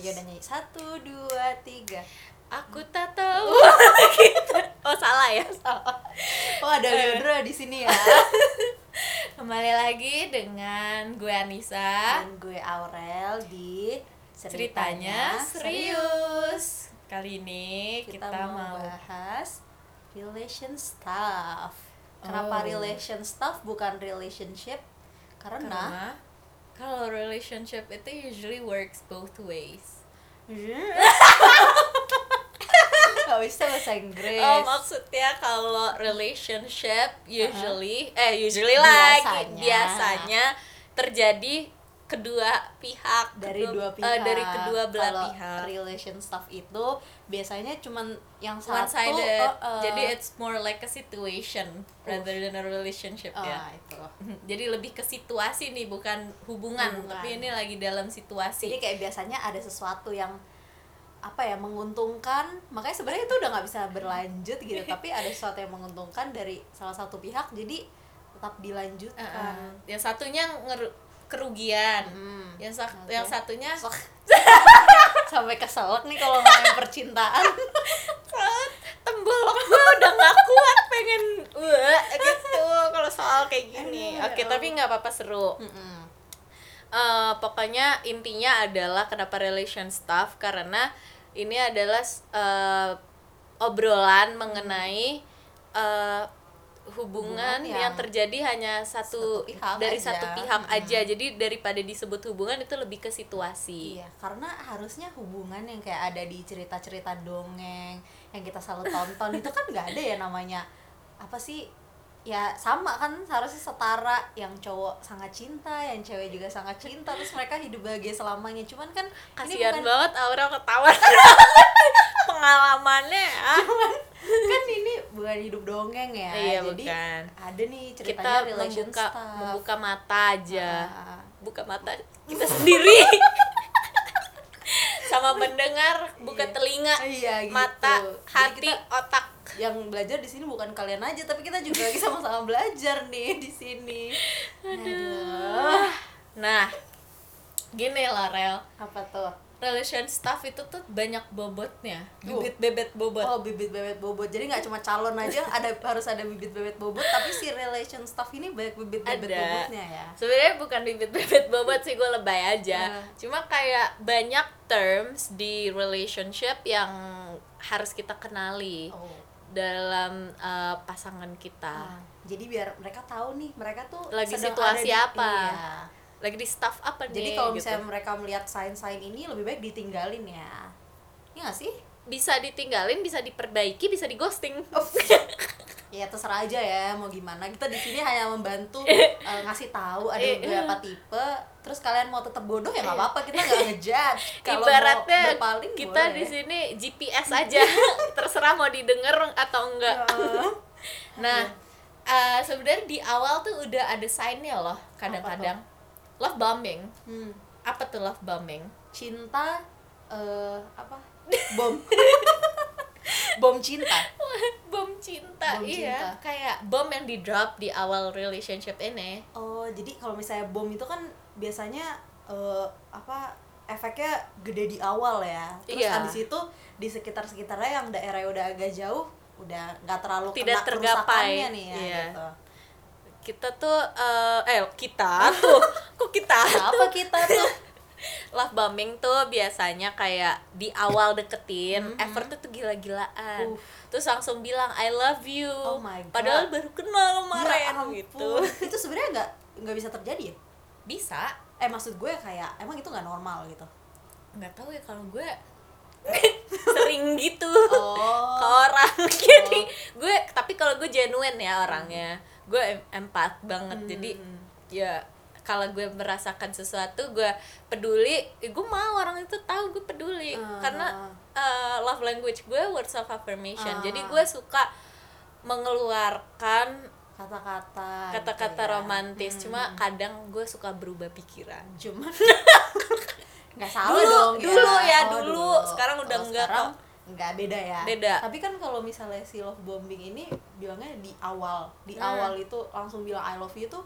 Ayo udah nyanyi satu dua tiga. Aku tak tahu. gitu. Oh salah ya. Oh ada Leodra di sini ya. Kembali lagi dengan gue Anissa. Dan gue Aurel di Ceritanya serius. Kali ini Kita, kita, mau mau bahas relation stuff. Kenapa Oh. relation stuff bukan relationship? Karena, karena kalau relationship itu usually works both ways. Gak bisa bahasa Inggris. Oh maksudnya kalau relationship usually eh usually lagi Biasanya. biasanya terjadi kedua pihak dari kedua- dua eh, pihak. dari kedua belah Kalau pihak relation stuff itu biasanya cuman yang one satu. sided oh, eh, jadi it's more like a situation rather than a relationship oh, ya itu. jadi lebih ke situasi nih bukan hubungan, Hubungan. tapi ini lagi dalam situasi Jadi kayak biasanya ada sesuatu yang apa ya menguntungkan makanya sebenarnya itu udah nggak bisa berlanjut gitu tapi ada sesuatu yang menguntungkan dari salah satu pihak jadi tetap dilanjutkan yang satunya ngeru- kerugian. Hmm, yang sa- oke. yang satunya sampai keselak nih kalau ngomongin percintaan. Tembolok gue udah gak kuat pengen wah gitu kalau soal kayak gini. Aduh, oke ya tapi nggak apa-apa seru. Eh, pokoknya intinya adalah kenapa relation stuff karena ini adalah eh, obrolan mengenai eh, hubungan Hubungan yang, yang terjadi hanya satu, satu pihak dari aja. satu pihak Mm-mm. aja jadi daripada disebut hubungan itu lebih ke situasi Iya, karena harusnya hubungan yang kayak ada di cerita-cerita dongeng yang kita selalu tonton itu kan nggak ada ya namanya apa sih ya sama kan seharusnya setara yang cowok sangat cinta yang cewek juga sangat cinta terus mereka hidup bahagia selamanya. Cuman kan kasihan bukan banget Aura ketawa. Pengalamannya ya. kan ini bukan hidup dongeng ya Iya, jadi bukan. ada nih kita ceritanya relation membuka stuff. membuka mata aja. Ah, buka mata kita sendiri. Sama mendengar buka Iya. telinga iya gitu. mata Jadi hati kita- otak yang belajar di sini bukan kalian aja tapi kita juga lagi sama-sama belajar nih di sini. Aduh. Nah gini lah Rel. Apa tuh? Relation stuff itu tuh banyak bobotnya. Uh. bibit bebet bobot. Oh bibit bebet bobot. Jadi nggak cuma calon aja ada harus ada bibit bebet bobot tapi si relation stuff ini banyak bibit bebet Ada. bobotnya ya. Sebenarnya bukan bibit bebet bobot sih gue lebay aja. Ah. cuma kayak banyak terms di relationship yang harus kita kenali. Oh dalam uh, pasangan kita Ah, jadi biar mereka tahu nih mereka tuh Lagi situasi di- apa? iya. lagi di staff apa nih jadi kalau gitu. misalnya mereka melihat sign-sign ini lebih baik ditinggalin ya Iya nggak sih bisa ditinggalin bisa diperbaiki bisa di ghosting ya terserah aja ya mau gimana. Kita di sini hanya membantu eh, ngasih tahu ada Iya. beberapa tipe. Terus kalian mau tetap bodoh ya nggak apa-apa kita nggak ngejudge. Kalau mau ibaratnya berpaling kita boleh. di sini GPS aja. Terserah mau didengar atau enggak Ya. nah eh, sebenarnya di awal tuh udah ada signnya loh kadang-kadang. Love bombing. Hmm, apa tuh love bombing? Cinta eh apa? Bom bom cinta bom cinta Bom iya cinta. kayak bom yang di drop di awal relationship ini oh jadi kalau misalnya bom itu kan biasanya eh, apa efeknya gede di awal ya terus Iya. habis itu di sekitar sekitarnya yang daerah udah agak jauh udah nggak terlalu Tidak kena tergapai. nih ya Iya. gitu kita tuh eh eh kita tuh kok kita apa kita tuh love bombing tuh biasanya kayak di awal deketin Mhm. effortnya tuh gila-gilaan Uh. terus langsung bilang I love you. Oh my God. padahal baru kenal Ya kemarin ampun. gitu itu sebenarnya nggak nggak bisa terjadi ya? Bisa. Eh maksud gue kayak emang itu nggak normal gitu? Nggak tahu ya kalau gue sering gitu oh. ke orang. Jadi gue tapi kalau gue genuine ya orangnya. Gue em- empat banget. Jadi Hmm. ya kalau gue merasakan sesuatu gue peduli ya gue mau orang itu tahu gue peduli Ah. karena uh, love language gue words of affirmation Ah. jadi gue suka mengeluarkan kata-kata kata-kata gitu ya. romantis Hmm, cuma hmm. kadang gue suka berubah pikiran cuman nggak salah Dulu, dong dulu ya, Oh, dulu. Sekarang udah Kalau enggak sekarang kok. nggak beda ya Beda. tapi kan kalau misalnya si love bombing ini bilangnya di awal di Nah. awal itu langsung bilang I love you tuh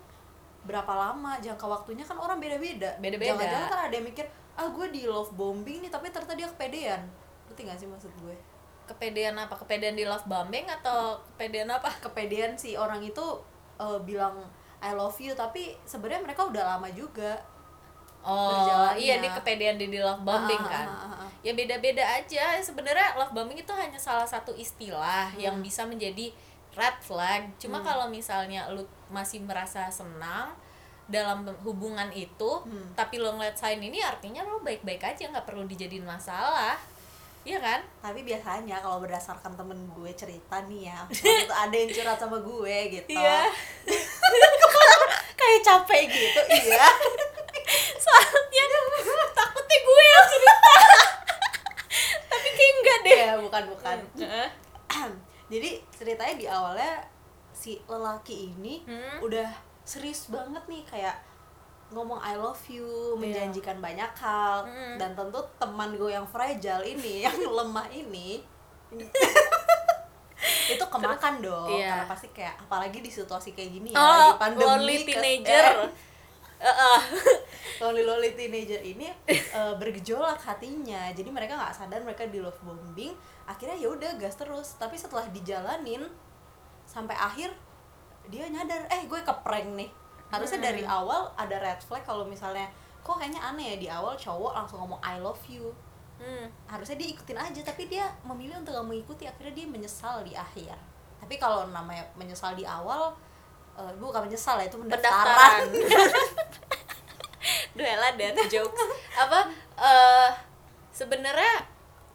berapa lama jangka waktunya kan orang beda-beda Beda-beda. jangan-jangan kan ada yang mikir ah gue di love bombing nih tapi ternyata dia kepedean ngerti gak sih maksud gue kepedean apa kepedean di love bombing atau kepedean apa kepedean si orang itu eh, bilang I love you tapi sebenarnya mereka udah lama juga oh Berjalannya. iya di kepedean di, love bombing Ah, ah, kan ah, ah, ah. ya beda-beda aja sebenarnya love bombing itu hanya salah satu istilah Hmm. yang bisa menjadi red flag cuma kalau misalnya lu masih merasa senang dalam hubungan itu Hmm. tapi lo ngeliat sign ini artinya lo baik-baik aja nggak perlu dijadiin masalah Iya kan? tapi biasanya kalau berdasarkan temen gue cerita nih ya itu ada yang curhat sama gue gitu Iya. kayak capek gitu iya Soalnya takutnya gue yang cerita. tapi kayak enggak deh. ya bukan bukan Heeh. jadi ceritanya di awalnya si lelaki ini Hmm. udah serius banget nih kayak ngomong I love you, Iya. menjanjikan banyak hal Hmm. dan tentu teman gue yang fragile ini, yang lemah ini itu kemakan dong Iya. karena pasti kayak apalagi di situasi kayak gini ya Oh, lagi pandemi lonely teenager. eh, Heeh. lonely lonely teenager ini eh, bergejolak hatinya. Jadi mereka nggak sadar mereka di love bombing. Akhirnya ya udah gas terus. Tapi setelah dijalanin sampai akhir dia nyadar eh gue keprank nih. Harusnya dari awal ada red flag kalau misalnya kok kayaknya aneh ya di awal cowok langsung ngomong I love you. Hmm. harusnya dia ikutin aja tapi dia memilih untuk gak mengikuti. Akhirnya dia menyesal di akhir. Tapi kalau namanya menyesal di awal eh, bukan menyesal ya itu pendaftaran pendaftaran duela dan jokes apa eh sebenarnya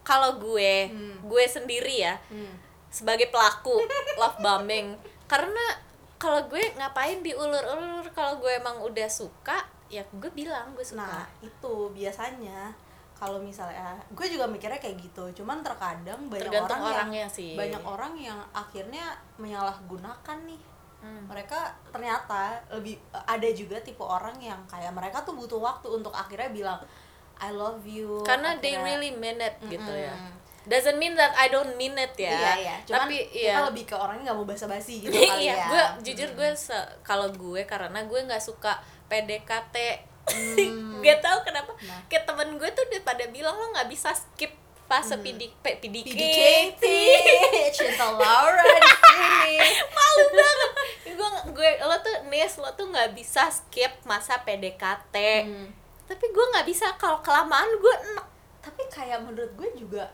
kalau gue Hmm. gue sendiri ya Hmm. sebagai pelaku love bombing karena kalau gue ngapain diulur-ulur kalau gue emang udah suka ya gue bilang gue suka Nah, itu biasanya kalau misalnya gue juga mikirnya kayak gitu. Cuman terkadang banyak tergantung orang orangnya yang sih banyak orang yang akhirnya menyalahgunakan nih. Hmm. Mereka ternyata lebih ada juga tipe orang yang kayak mereka tuh butuh waktu untuk akhirnya bilang I love you. karena they akhirnya- really mean it gitu ya doesn't mean that I don't mean it ya Iya, iya. Cuman tapi kita iya lebih ke orangnya nggak mau basa-basi gitu kali iya ya. gue jujur gue se- kalau gue karena gue nggak suka PDKT Hmm. gak tau kenapa Nah. kayak temen gue tuh udah pada bilang lo nggak bisa skip fase Hmm. PD, P- PDKT PDKT, cinta Laura di sini. malu banget gue gue lo tuh Nis lo tuh nggak bisa skip masa PDKT Hmm. tapi gue nggak bisa kalau kelamaan gue enek tapi kayak menurut gue juga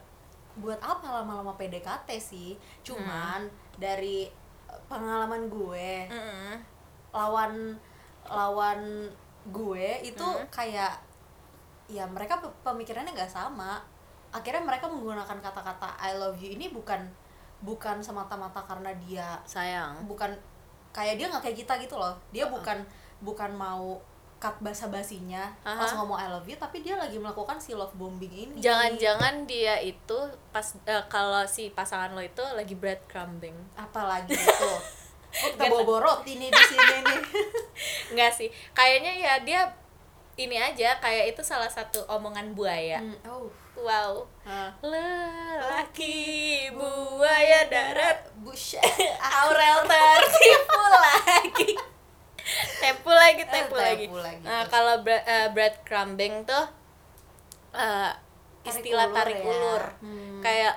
buat apa lama-lama PDKT sih cuman dari eh, pengalaman gue Mm-mm. lawan lawan gue itu Hmm. kayak ya mereka pe- pemikirannya nggak sama akhirnya mereka menggunakan kata-kata I love you ini bukan bukan semata-mata karena dia sayang. bukan kayak dia nggak kayak kita gitu loh. Dia bukan bukan mau cut basa basinya Aha. langsung ngomong I love you tapi dia lagi melakukan si love bombing ini. Jangan-jangan dia itu pas eh, kalau si pasangan lo itu lagi breadcrumbing. Apalagi itu. Oh, kita bawa roti nih di sini nih? Enggak sih. Kayaknya ya dia ini aja kayak itu salah satu omongan buaya. Hmm, oh wow Ah. lelaki buaya darat bush Aurel tertipu lagi tempu lagi Eh, tempu lagi lagi nah kalau bre- eh, breadcrumbing tuh eh, istilah ulur tarik ya. ulur Hmm. kayak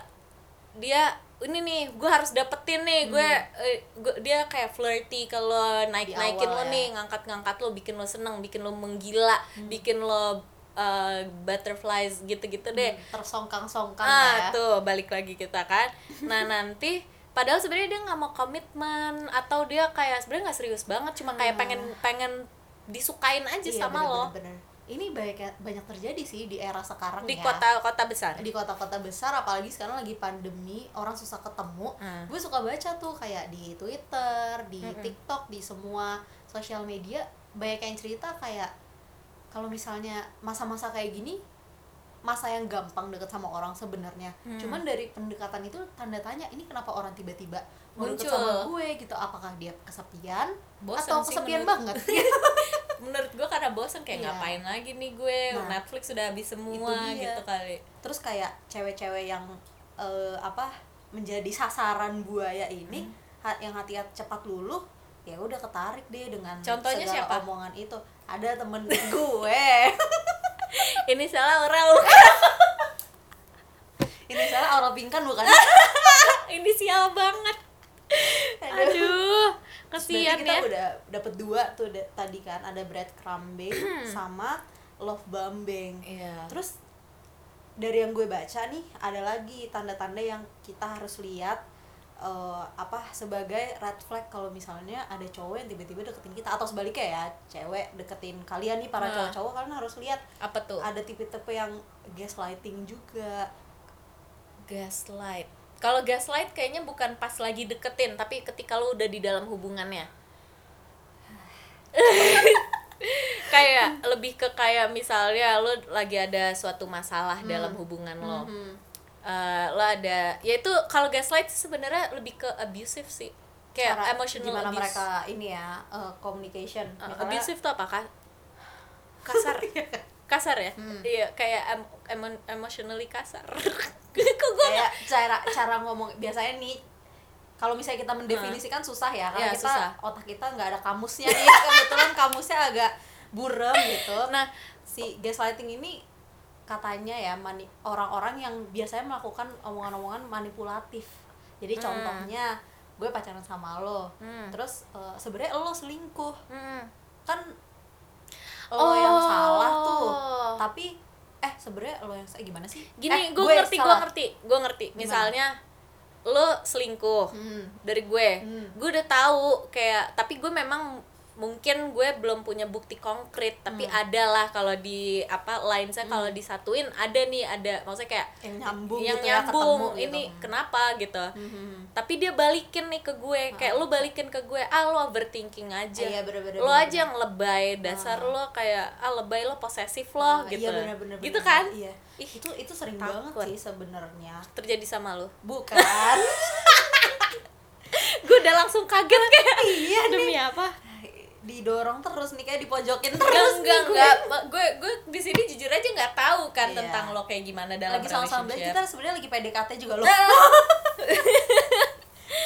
dia ini nih gue harus dapetin nih gue eh, gua- dia kayak flirty kalau naik naikin Hmm. Lo awal nih ya. ngangkat ngangkat lo bikin lo seneng bikin lo menggila Hmm. bikin lo eh, butterflies gitu gitu deh tersongkang-songkang ah ya. tuh balik lagi kita kan. Nah nanti padahal sebenarnya dia nggak mau komitmen atau dia kayak sebenarnya nggak serius banget cuma kayak pengen pengen disukain aja Iya, sama bener, lo. bener, bener. ini banyak banyak terjadi sih di era sekarang di ya. kota-kota besar. Di kota-kota besar apalagi sekarang lagi pandemi orang susah ketemu. Hmm. gue suka baca tuh kayak di Twitter di TikTok di semua sosial media banyak yang cerita kayak kalau misalnya masa-masa kayak gini masa yang gampang deket sama orang sebenarnya Hmm. cuman dari pendekatan itu tanda tanya ini kenapa orang tiba-tiba Muncul. sama gue gitu apakah dia kesepian Bosen atau kesepian menurut- banget menurut gue karena bosen kayak Iya. ngapain lagi nih gue Nah, Netflix sudah habis semua gitu kali terus kayak cewek-cewek yang eh, apa menjadi sasaran buaya ini Hmm. yang hati cepat luluh ya udah ketarik deh dengan Contohnya segala siapa? omongan itu ada temen gue. Ini salah orang. Ini salah Aura Pingkan bukan? Ini sial banget. Aduh. Berarti kasihan kita ya. udah dapet dua tuh da- tadi kan. Ada bread crumbing sama love bombing iya. Terus dari yang gue baca nih ada lagi tanda-tanda yang kita harus lihat eh, apa sebagai red flag kalau misalnya ada cowok yang tiba-tiba deketin kita. Atau sebaliknya ya cewek deketin kalian nih para Nah. cowok-cowok kalian harus lihat apa tuh? ada tipe-tipe yang gaslighting juga. Gaslight. Kalau gaslight kayaknya bukan pas lagi deketin tapi ketika lu udah di dalam hubungannya. Kayak lebih ke kayak misalnya lu lagi ada suatu masalah dalam hubungan lo. Mhm. Eh, lo ada ya itu kalau gaslight sebenarnya lebih ke abusive sih. Kayak Cara emotional gimana abuse. mereka ini ya eh, communication. Uh, Misalnya- abusive tuh apa kan kasar. Kasar ya? Hmm. iya kayak em- emo- emotionally kasar. Kok gue kayak cara cara ngomong biasanya nih kalau misalnya kita mendefinisikan susah ya karena Iya, kita susah. otak kita nggak ada kamusnya nih. Kebetulan kamusnya agak burem gitu. Nah si gaslighting ini katanya ya mani orang-orang yang biasanya melakukan omongan-omongan manipulatif jadi Hmm. contohnya gue pacaran sama lo Hmm. terus eh, sebenarnya lo selingkuh hmm. kan lo yang Oh. salah tuh tapi eh sebenarnya lo yang sa- gimana sih gini Eh, gue ngerti gue ngerti gue ngerti misalnya lo selingkuh Hmm. dari gue Hmm. gue udah tahu kayak tapi gue memang mungkin gue belum punya bukti konkret tapi Hmm. ada lah kalau di apa lain saya kalau disatuin ada nih ada maksudnya kayak yang nyambung yang gitu ya, nyambung gitu. ini kenapa? gitu. Mhm. tapi dia balikin nih ke gue kayak lu balikin ke gue ah lo overthinking aja. Iya, bener-bener, lo bener-bener. aja yang lebay dasar lo kayak ah lebay lo posesif Ah, lo gitu. iya gitu bener. kan? Iya. Ih, itu itu sering takut. banget sih sebenarnya. Terjadi sama lo bukan. Gue udah langsung kaget kayak iya demi apa didorong terus nih kayak dipojokin enggak terus enggak enggak gue gue di sini jujur aja nggak tahu kan Iya. tentang lo kayak gimana dalam lagi sama-sama kita sebenarnya lagi PDKT juga loh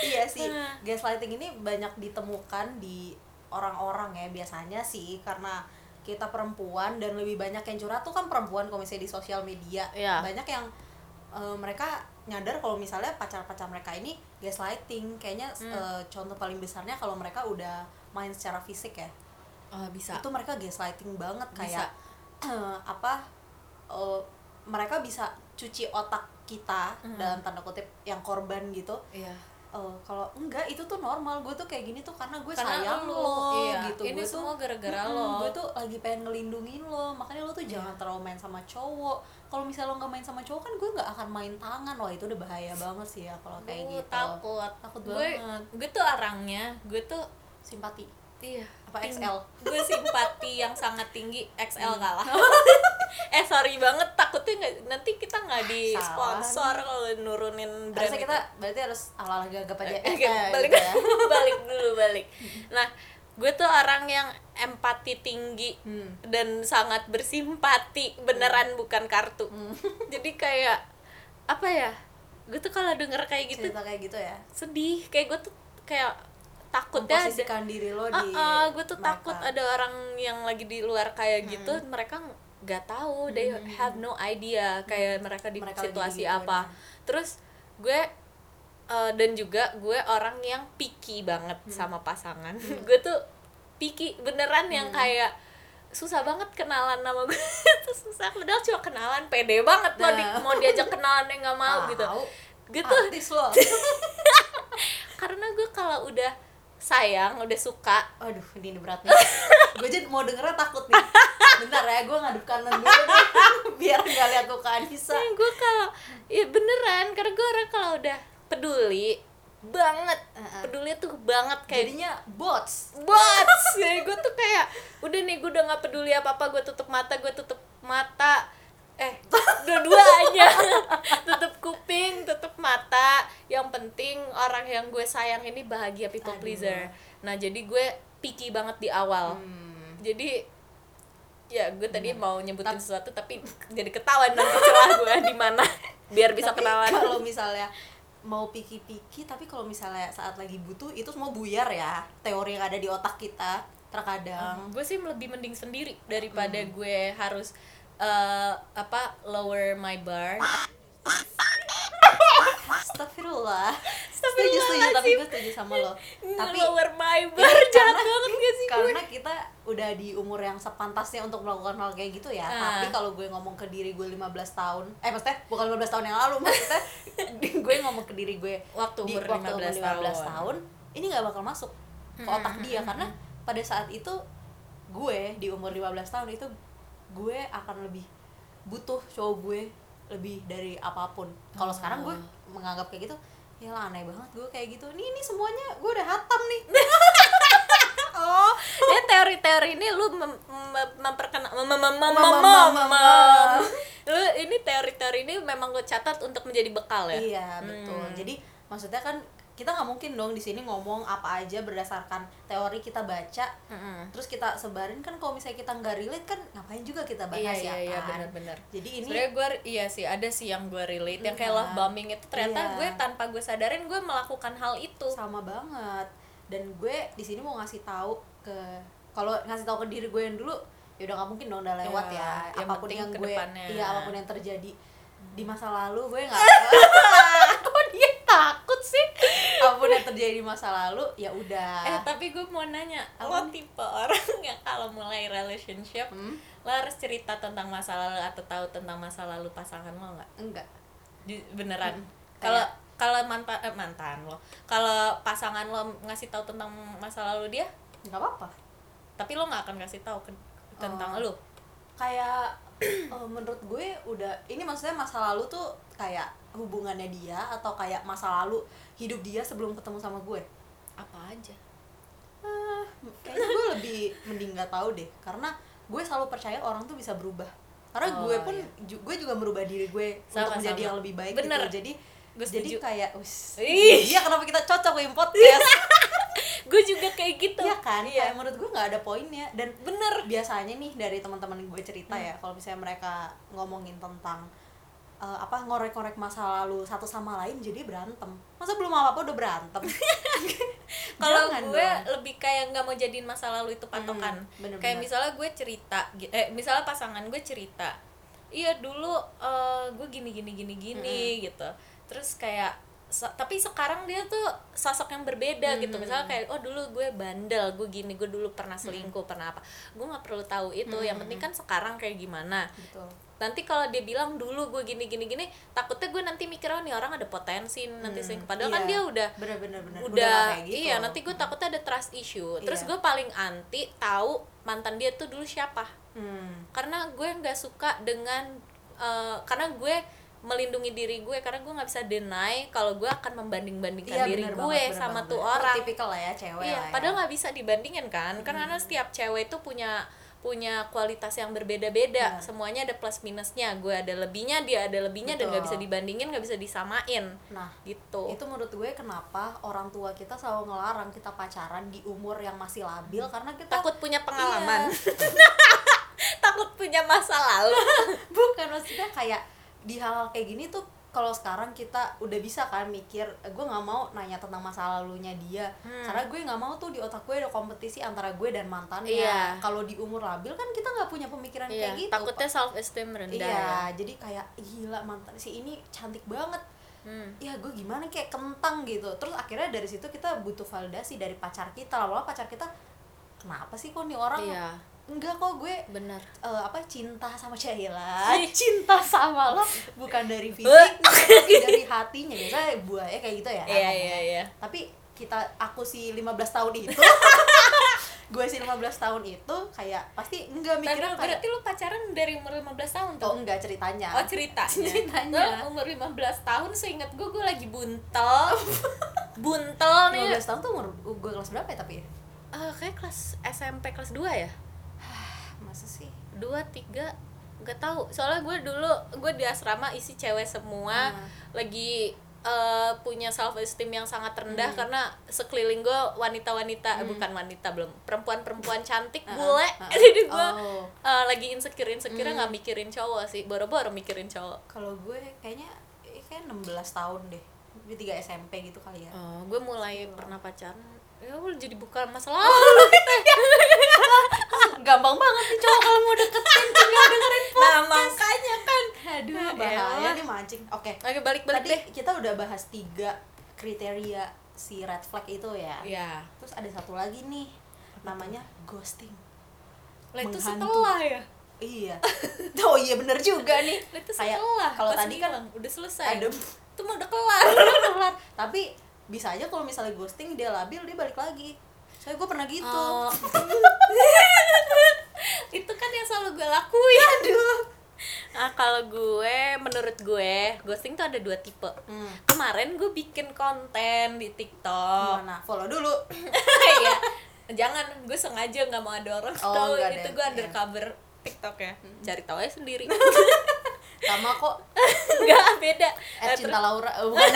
iya sih Ah. gaslighting ini banyak ditemukan di orang-orang ya biasanya sih karena kita perempuan dan lebih banyak yang curhat tuh kan perempuan misalnya di sosial media Iya. banyak yang eh, mereka nyadar kalau misalnya pacar-pacar mereka ini gaslighting kayaknya Hmm. eh, contoh paling besarnya kalau mereka udah main secara fisik ya? Oh bisa. Itu mereka gaslighting banget kayak eh, apa eh, mereka bisa cuci otak kita Hmm. dalam tanda kutip yang korban gitu. Iya. Eh, kalau enggak itu tuh normal. Gue tuh kayak gini tuh karena gue Karena sayang lu, lo iya. gitu. Ini gue semua tuh gara-gara Mm-mm, lo. gue tuh lagi pengen ngelindungin lo. Makanya lo tuh Iya. jangan terlalu main sama cowok. Kalau misalnya lo nggak main sama cowok kan gue nggak akan main tangan. Wah itu udah bahaya banget sih ya kalau kayak gitu. takut. Takut gue banget. gue tuh orangnya gue tuh simpati iya Apa ting- XL? gue simpati yang sangat tinggi XL Hmm. kalah eh sorry banget takutnya nggak nanti kita nggak di sponsor kalau nurunin brand harusnya itu. kita berarti harus ala-ala gagap aja Eh, eh, balik gitu ya. balik dulu balik nah gue tuh orang yang empati tinggi Hmm. dan sangat bersimpati beneran bukan kartu Hmm. jadi kayak apa ya gue tuh kalau denger kayak gitu cerita kayak gitu ya sedih kayak gue tuh kayak ada memposisikan diri lo di Ah, ah, gue tuh mereka. takut ada orang yang lagi di luar kayak gitu mereka nggak tahu they have no idea kayak mereka di Mereka situasi apa. Ya. terus gue eh, dan juga gue orang yang picky banget sama pasangan. Gue tuh picky beneran yang kayak susah banget kenalan nama gue. Tuh susah padahal cuma kenalan pede banget mau di, Nah. mau diajak kenalan yang nggak mau gitu. Gitu karena gue kalau udah sayang udah suka Aduh, ini berat nih. gue aja mau dengernya takut nih. Bentar ya, gue ngadep kanan dulu deh. Biar nggak lihat muka Anissa. Nah, gue kalau ya beneran karena gue orang kalau udah peduli banget peduli tuh banget kayak Jadinya bots. bots ya gue tuh kayak udah nih gue udah nggak peduli apa apa gue tutup mata gue tutup mata eh dua-duanya. Tutup kuping tutup mata. Yang penting orang yang gue sayang ini bahagia people Aduh. pleaser. Nah jadi gue picky banget di awal. Hmm. jadi ya gue tadi mau nyebutin sesuatu tapi jadi ketahuan nanti celah gue di mana biar bisa Tapi kenalan. kalau misalnya mau piki-piki tapi kalau misalnya saat lagi butuh itu semua buyar ya teori yang ada di otak kita terkadang. Gue sih lebih mending sendiri daripada gue harus eh, apa lower my bar. Astagfirullah. Setuju setuju tapi gue setuju sama lo. Tapi lower my bar jahat karena- banget gak sih gue? karena kita udah di umur yang sepantasnya untuk melakukan hal kayak gitu ya. Ah. tapi kalau gue ngomong ke diri gue 15 tahun eh maksudnya bukan 15 tahun yang lalu maksudnya gue ngomong ke diri gue Waktu di umur waktu 15 umur 15 tahun. tahun ini nggak bakal masuk ke otak dia. karena pada saat itu gue di umur 15 tahun itu gue akan lebih butuh cowok gue lebih dari apa pun. Kalau sekarang gue menganggap kayak gitu ya lah aneh banget gue kayak gitu. Ini ini semuanya gue udah hatam nih. Oh ya teori-teori ini lu mem mem- memperkenal mem mem mem mem- Mem- lu ini teori-teori ini memang gue catat untuk menjadi bekal ya? Iya betul. Jadi maksudnya kan kita nggak mungkin dong di sini ngomong apa aja berdasarkan teori kita baca, Mm-mm. terus kita sebarin kan kalau misalnya kita nggak relate kan ngapain juga kita bahas iya ya iya iya kan. benar-benar Jadi ini sebenarnya gue iya sih ada sih yang gue relate yang kayak Iya. love bombing itu ternyata Iya. gue tanpa gue sadarin gue melakukan hal itu sama banget. Dan gue di sini mau ngasih tahu ke kalau ngasih tahu ke diri gue yang dulu ya udah nggak mungkin dong udah lewat Iya, ya. yang apa pun yang ke gue iya apa pun yang terjadi di masa lalu gue nggak kok dia takut sih apa pun yang terjadi di masa lalu ya udah. eh tapi gue mau nanya Apa lo nih? tipe orang yang kalau mulai relationship Hmm? lo harus cerita tentang masa lalu atau tahu tentang masa lalu pasangan lo nggak enggak. Beneran Hmm, kalau kayak- kalau mantan eh, mantan lo kalau pasangan lo ngasih tahu tentang masa lalu dia nggak apa-apa. tapi lo nggak akan kasih tahu ke- tentang Oh. lo kayak eh, menurut gue udah ini maksudnya masa lalu tuh kayak hubungannya dia atau kayak masa lalu hidup dia sebelum ketemu sama gue? Apa aja? Ah, kayaknya gue lebih mending nggak tahu deh. Karena gue selalu percaya orang tuh bisa berubah. Karena Oh, gue pun iya. ju- gue juga merubah diri gue Sama, untuk menjadi sama. yang lebih baik Bener. gitu jadi Gue jadi kayak us iya kenapa kita cocok wim podcast? Gue juga kayak gitu. Iya kan? Iya. Kayak menurut gue nggak ada poinnya. Dan bener. biasanya nih dari teman-teman gue cerita Hmm. ya kalau misalnya mereka ngomongin tentang eh, apa ngorek-ngorek masa lalu satu sama lain jadi berantem. Masa belum apa apa udah berantem? Kalau gue dong. lebih kayak nggak mau jadiin masa lalu itu patokan. Hmm, bener-bener. kayak misalnya gue cerita eh misalnya pasangan gue cerita iya dulu eh, gue gini gini gini gini gitu. Terus kayak tapi sekarang dia tuh sosok yang berbeda gitu. misalnya kayak oh dulu gue bandel gue gini gue dulu pernah selingkuh pernah apa. Gue nggak perlu tahu itu. Yang penting kan sekarang kayak gimana. Betul nanti kalau dia bilang dulu gue gini gini gini takutnya gue nanti mikir oh nih orang ada potensi nanti selingkuh padahal kan Iya. dia udah bener-bener bener udah, nggak kayak gitu. iya nanti gue takutnya ada trust issue terus Iya. gue paling anti tahu mantan dia tuh dulu siapa hmm. karena gue nggak suka dengan eh, karena gue melindungi diri gue karena gue nggak bisa deny kalau gue akan membanding-bandingkan Iya, diri bener gue banget, bener sama banget, tuh bener. Oh, orang tipikal lah ya cewek iya lah ya. padahal nggak bisa dibandingin kan Kan karena setiap cewek itu punya punya kualitas yang berbeda-beda Benar. semuanya ada plus minusnya gue ada lebihnya dia ada lebihnya dan nggak bisa Betul. dibandingin nggak bisa disamain nah gitu itu menurut gue kenapa orang tua kita selalu ngelarang kita pacaran di umur yang masih labil karena kita takut punya pengalaman Iya. takut punya masa lalu bukan maksudnya kayak di hal-hal kayak gini tuh kalau sekarang kita udah bisa kan mikir "Eh, gue nggak mau nanya tentang masa lalunya dia Hmm. karena gue nggak mau tuh di otak gue ada kompetisi antara gue dan mantannya Iya. kalau di umur labil kan kita nggak punya pemikiran iya, kayak gitu takutnya self esteem rendah iya ya. jadi kayak gila mantan si ini cantik banget Hmm. ya gue gimana kayak kentang gitu terus akhirnya dari situ kita butuh validasi dari pacar kita lama-lama pacar kita kenapa sih kok nih orang iya enggak kok gue benar eh, apa cinta sama Ih. cinta sama lo bukan dari fisik Eh. tapi dari hatinya biasanya buaya kayak gitu ya iya iya iya tapi kita aku si 15 tahun itu gue si 15 tahun itu kayak pasti enggak mikirnya kayak berarti lu pacaran dari umur 15 tahun tuh? oh enggak ceritanya Oh ceritanya Ceritanya. Lu umur 15 tahun seingat gue, gue lagi buntel Buntel nih 15 tahun tuh umur gue kelas berapa ya tapi ya? Eh, Kayak kelas SMP kelas 2 ya? Masa sih 2, 3 Gak tahu. Soalnya gue dulu, gue di asrama isi cewek semua Hmm. Lagi eh, punya self esteem yang sangat rendah karena sekeliling gue wanita-wanita eh, bukan wanita belum perempuan-perempuan cantik Uh-uh, bule. uh-uh. jadi gue Oh. eh, lagi insecure insecure nggak mikirin cowok sih. Boro-boro mikirin cowok. Kalau gue kayaknya kayak 16 tahun deh. Tiga SMP gitu kali ya. Oh, gue mulai pernah pacaran. Ya udah jadi bukan masalah lalu gampang banget nih cowok kalau mau deketin tinggal dengerin nah makanya kan. Aduh Ya bahaya nih mancing. Oke. Oke balik balik tadi deh. kita udah bahas tiga kriteria si red flag itu ya. Ya terus ada satu lagi nih namanya ghosting. Lah itu setelah ya? Iya. Oh iya bener juga nih. Lah itu setelah. kalau tadi kan bilang, udah selesai. Ada itu mah udah kelar. Kelar. Tapi bisa aja kalau misalnya ghosting dia labil dia balik lagi. Soalnya gue pernah gitu. Oh. itu kan yang selalu gue lakuin. Aduh. Nah kalau gue menurut gue ghosting tuh ada dua tipe. Hmm. kemarin gue bikin konten di TikTok. Gimana? Follow dulu. Ya jangan gue sengaja nggak mau ada orang Oh, tahu. itu gue iya. undercover TikTok ya. Cari tahu aja sendiri. Sama kok. Nggak beda. Eh Nah, cinta Laura oh, bukan.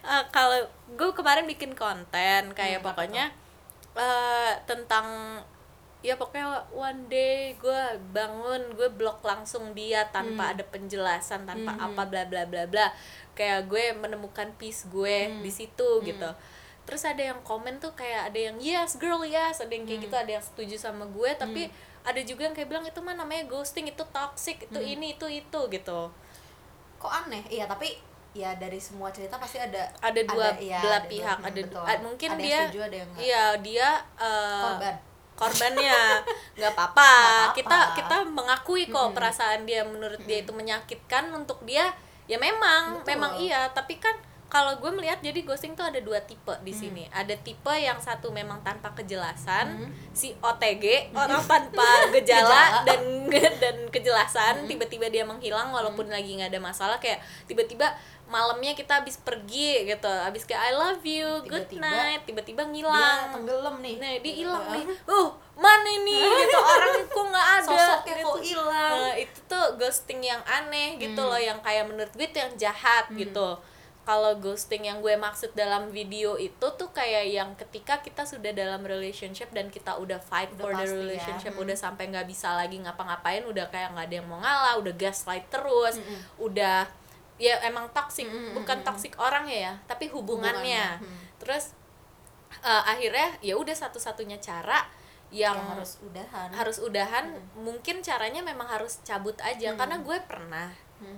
Eh, kalau gue kemarin bikin konten kayak Hmm, pokoknya eh tentang ya pokoknya one day gue bangun gue blok langsung dia tanpa Hmm. ada penjelasan tanpa Hmm. apa bla bla bla bla kayak gue menemukan peace gue Hmm. di situ gitu terus ada yang komen tuh kayak ada yang yes girl yes ada yang kayak Hmm. gitu ada yang setuju sama gue tapi ada juga yang kayak bilang itu mah namanya ghosting itu toxic itu Hmm. ini itu itu gitu kok aneh iya tapi ya dari semua cerita pasti ada ada dua iya, belah ada pihak dua- ada betul. mungkin ada dia yang setuju ada yang iya dia eh, korban korbannya. Nggak apa-apa. Kita kita mengakui kok Mm-mm. perasaan dia menurut dia itu menyakitkan untuk dia. Ya memang Betul. memang iya. Tapi kan kalau gue melihat jadi ghosting tuh ada dua tipe di Hmm. sini ada tipe yang satu memang tanpa kejelasan Hmm. si OTG orang tanpa gejala Gejala. dan dan kejelasan Hmm. tiba-tiba dia menghilang walaupun lagi nggak ada masalah kayak tiba-tiba malamnya kita habis pergi gitu habis kayak I love you good Tiba-tiba night tiba-tiba dia ngilang tenggelam nih Nah, dia hilang Gitu. nih. Uh, mana ini? gitu orang kok nggak ada. sosoknya gitu. kok hilang Nah, itu tuh ghosting yang aneh gitu Hmm. loh, yang kayak menurut gue itu yang jahat gitu. Kalau ghosting yang gue maksud dalam video itu tuh kayak yang ketika kita sudah dalam relationship dan kita udah fight Udah for the ya. relationship, Hmm. udah sampai nggak bisa lagi ngapa-ngapain, udah kayak nggak ada yang mau ngalah, udah gaslight terus, Mm-mm. udah ya emang toxic, Mm-mm, bukan mm-mm. toxic orang ya, tapi hubungannya. Hubungannya, hmm. Terus eh, akhirnya ya udah satu-satunya cara yang Ya, harus udahan harus udahan mungkin caranya memang harus cabut aja Hmm. karena gue pernah Hmm.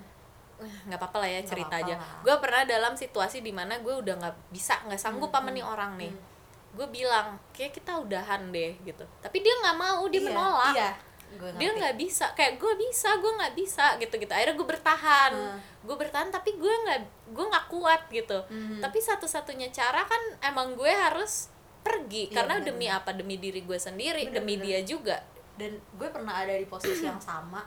Nggak apa-apa lah ya cerita apa-apa. Aja lah. gue pernah dalam situasi di mana gue udah nggak bisa nggak sanggup Hmm, sama hmm, nih orang nih. Hmm. gue bilang kayak kita udahan deh gitu. Tapi dia nggak mau dia Iya, menolak. iya. Gue dia nggak bisa kayak gue bisa gue nggak bisa gitu gitu akhirnya gue bertahan. Hmm. gue bertahan tapi gue nggak gue nggak kuat gitu. Mhm. tapi satu-satunya cara kan emang gue harus pergi Iya, karena benar, demi apa? Demi diri gue sendiri Benar, demi dia juga. Dan gue pernah ada di posisi yang sama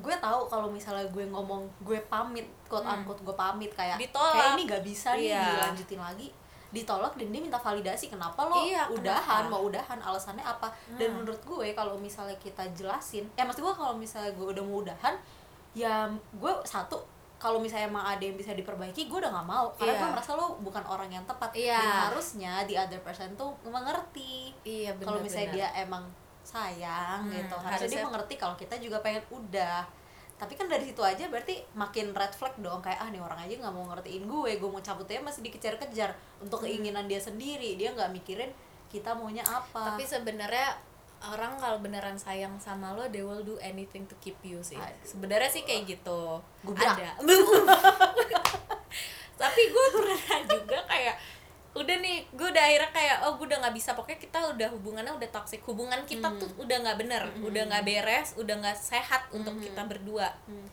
gue tahu kalau misalnya gue ngomong gue pamit quote Hmm. unquote gue pamit kayak Ditolak. kayak ini gak bisa nih Iya. dilanjutin lagi ditolak dan dia minta validasi kenapa lo Iya, udahan kenapa? mau udahan alasannya apa dan Hmm. menurut gue kalau misalnya kita jelasin eh maksud gue kalau misalnya gue udah mau udahan ya gue satu kalau misalnya emang ada yang bisa diperbaiki gue udah nggak mau karena Iya. gue merasa lo bukan orang yang tepat Iya. dan harusnya the other person tuh mengerti iya kalau misalnya dia emang sayang Hmm, gitu. Harusnya, dia mengerti kalau kita juga pengen udah. Tapi kan dari situ aja berarti makin red flag dong kayak ah nih orang aja nggak mau ngertiin gue gue mau cabut aja masih dikejar-kejar. Untuk keinginan dia sendiri dia nggak mikirin kita maunya apa. Tapi sebenarnya orang kalau beneran sayang sama lo they will do anything to keep you sih. Sebenarnya sih kayak gitu. Gubrak. ada. Tapi gue pernah juga kayak udah nih gue udah akhirnya kayak oh gue udah nggak bisa pokoknya kita udah hubungannya udah toxic hubungan kita Hmm. tuh udah nggak bener Hmm. udah nggak beres udah nggak sehat untuk Hmm. kita berdua Hmm.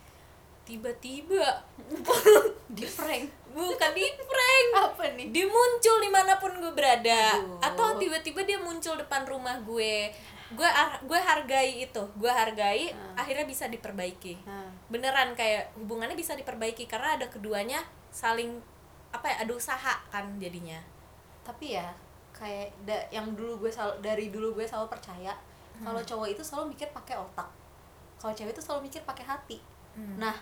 tiba-tiba di prank bukan di prank apa nih dia muncul di mana pun gue berada Aduh. atau tiba-tiba dia muncul depan rumah gue gue gue hargai itu gue hargai Hmm. akhirnya bisa diperbaiki nah, beneran kayak hubungannya bisa diperbaiki karena ada keduanya saling apa ya ada usaha kan jadinya tapi ya kayak da- yang dulu gue selalu dari dulu gue selalu percaya Hmm. kalau cowok itu selalu mikir pakai otak kalau cewek itu selalu mikir pakai hati Hmm. Nah,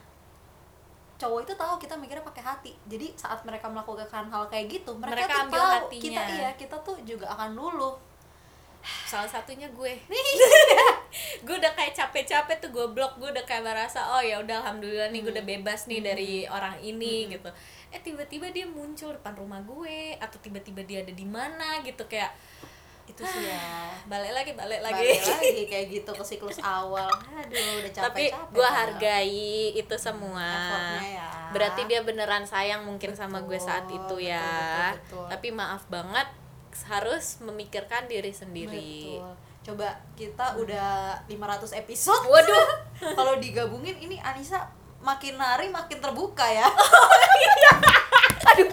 cowok itu tahu kita mikirnya pakai hati. Jadi saat mereka melakukan hal kayak gitu, mereka, Mereka tuh ambil tahu hatinya. kita iya, kita tuh juga akan luluh. Salah satunya gue. Gue udah kayak capek-capek tuh gue blok gue udah kayak merasa oh ya udah alhamdulillah nih gue Hmm. udah bebas nih dari orang ini gitu. Eh tiba-tiba dia muncul depan rumah gue atau tiba-tiba dia ada di mana gitu. Kayak itu sih ya. Balik lagi balik lagi, balik lagi kayak gitu ke siklus awal. Aduh udah capek tapi gue hargai itu semua. Effortnya ya. Berarti dia beneran sayang mungkin sama gue saat Betul, itu ya. betul, betul, betul. tapi maaf banget harus memikirkan diri sendiri Betul. Coba kita udah 500 episode. Waduh. Kalau digabungin ini Anissa makin nari makin terbuka ya. aduh